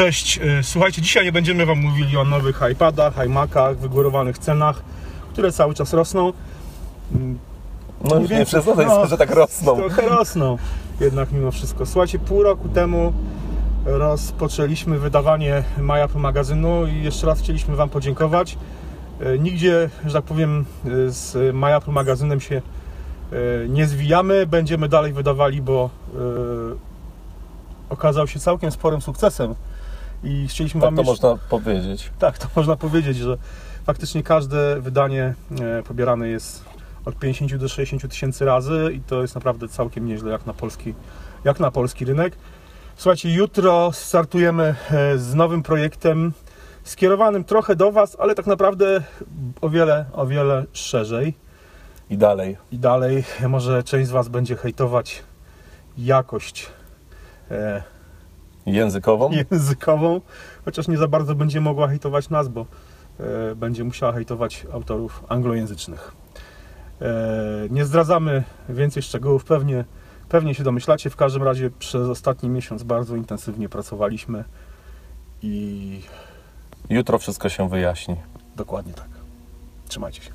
cześć. Y, Słuchajcie, dzisiaj nie będziemy Wam mówili o nowych iPadach, iMacach, wygórowanych cenach, które cały czas rosną. No Nie nie, nie przesadzaj, no. że tak rosną. Trochę rosną jednak mimo wszystko. Słuchajcie, pół roku temu rozpoczęliśmy wydawanie MyApp magazynu i jeszcze raz chcieliśmy Wam podziękować. E, Nigdzie, że tak powiem, e, z MyApp magazynem się nie zwijamy. Będziemy dalej wydawali, bo okazał się całkiem sporym sukcesem i chcieliśmy Tak Wam to jeszcze- można powiedzieć. tak, to można powiedzieć, że faktycznie każde wydanie e, pobierane jest od 50 do 60 tysięcy razy i to jest naprawdę całkiem nieźle jak na polski, jak na polski rynek. Słuchajcie, jutro startujemy e, z nowym projektem skierowanym trochę do Was, ale tak naprawdę o wiele, o wiele szerzej. I dalej. I dalej może część z Was będzie hejtować jakość e, Językową. językową, chociaż nie za bardzo będzie mogła hejtować nas, bo e, będzie musiała hejtować autorów anglojęzycznych. E, nie zdradzamy więcej szczegółów, pewnie, pewnie się domyślacie. W każdym razie przez ostatni miesiąc bardzo intensywnie pracowaliśmy i Jutro wszystko się wyjaśni. dokładnie tak. Trzymajcie się.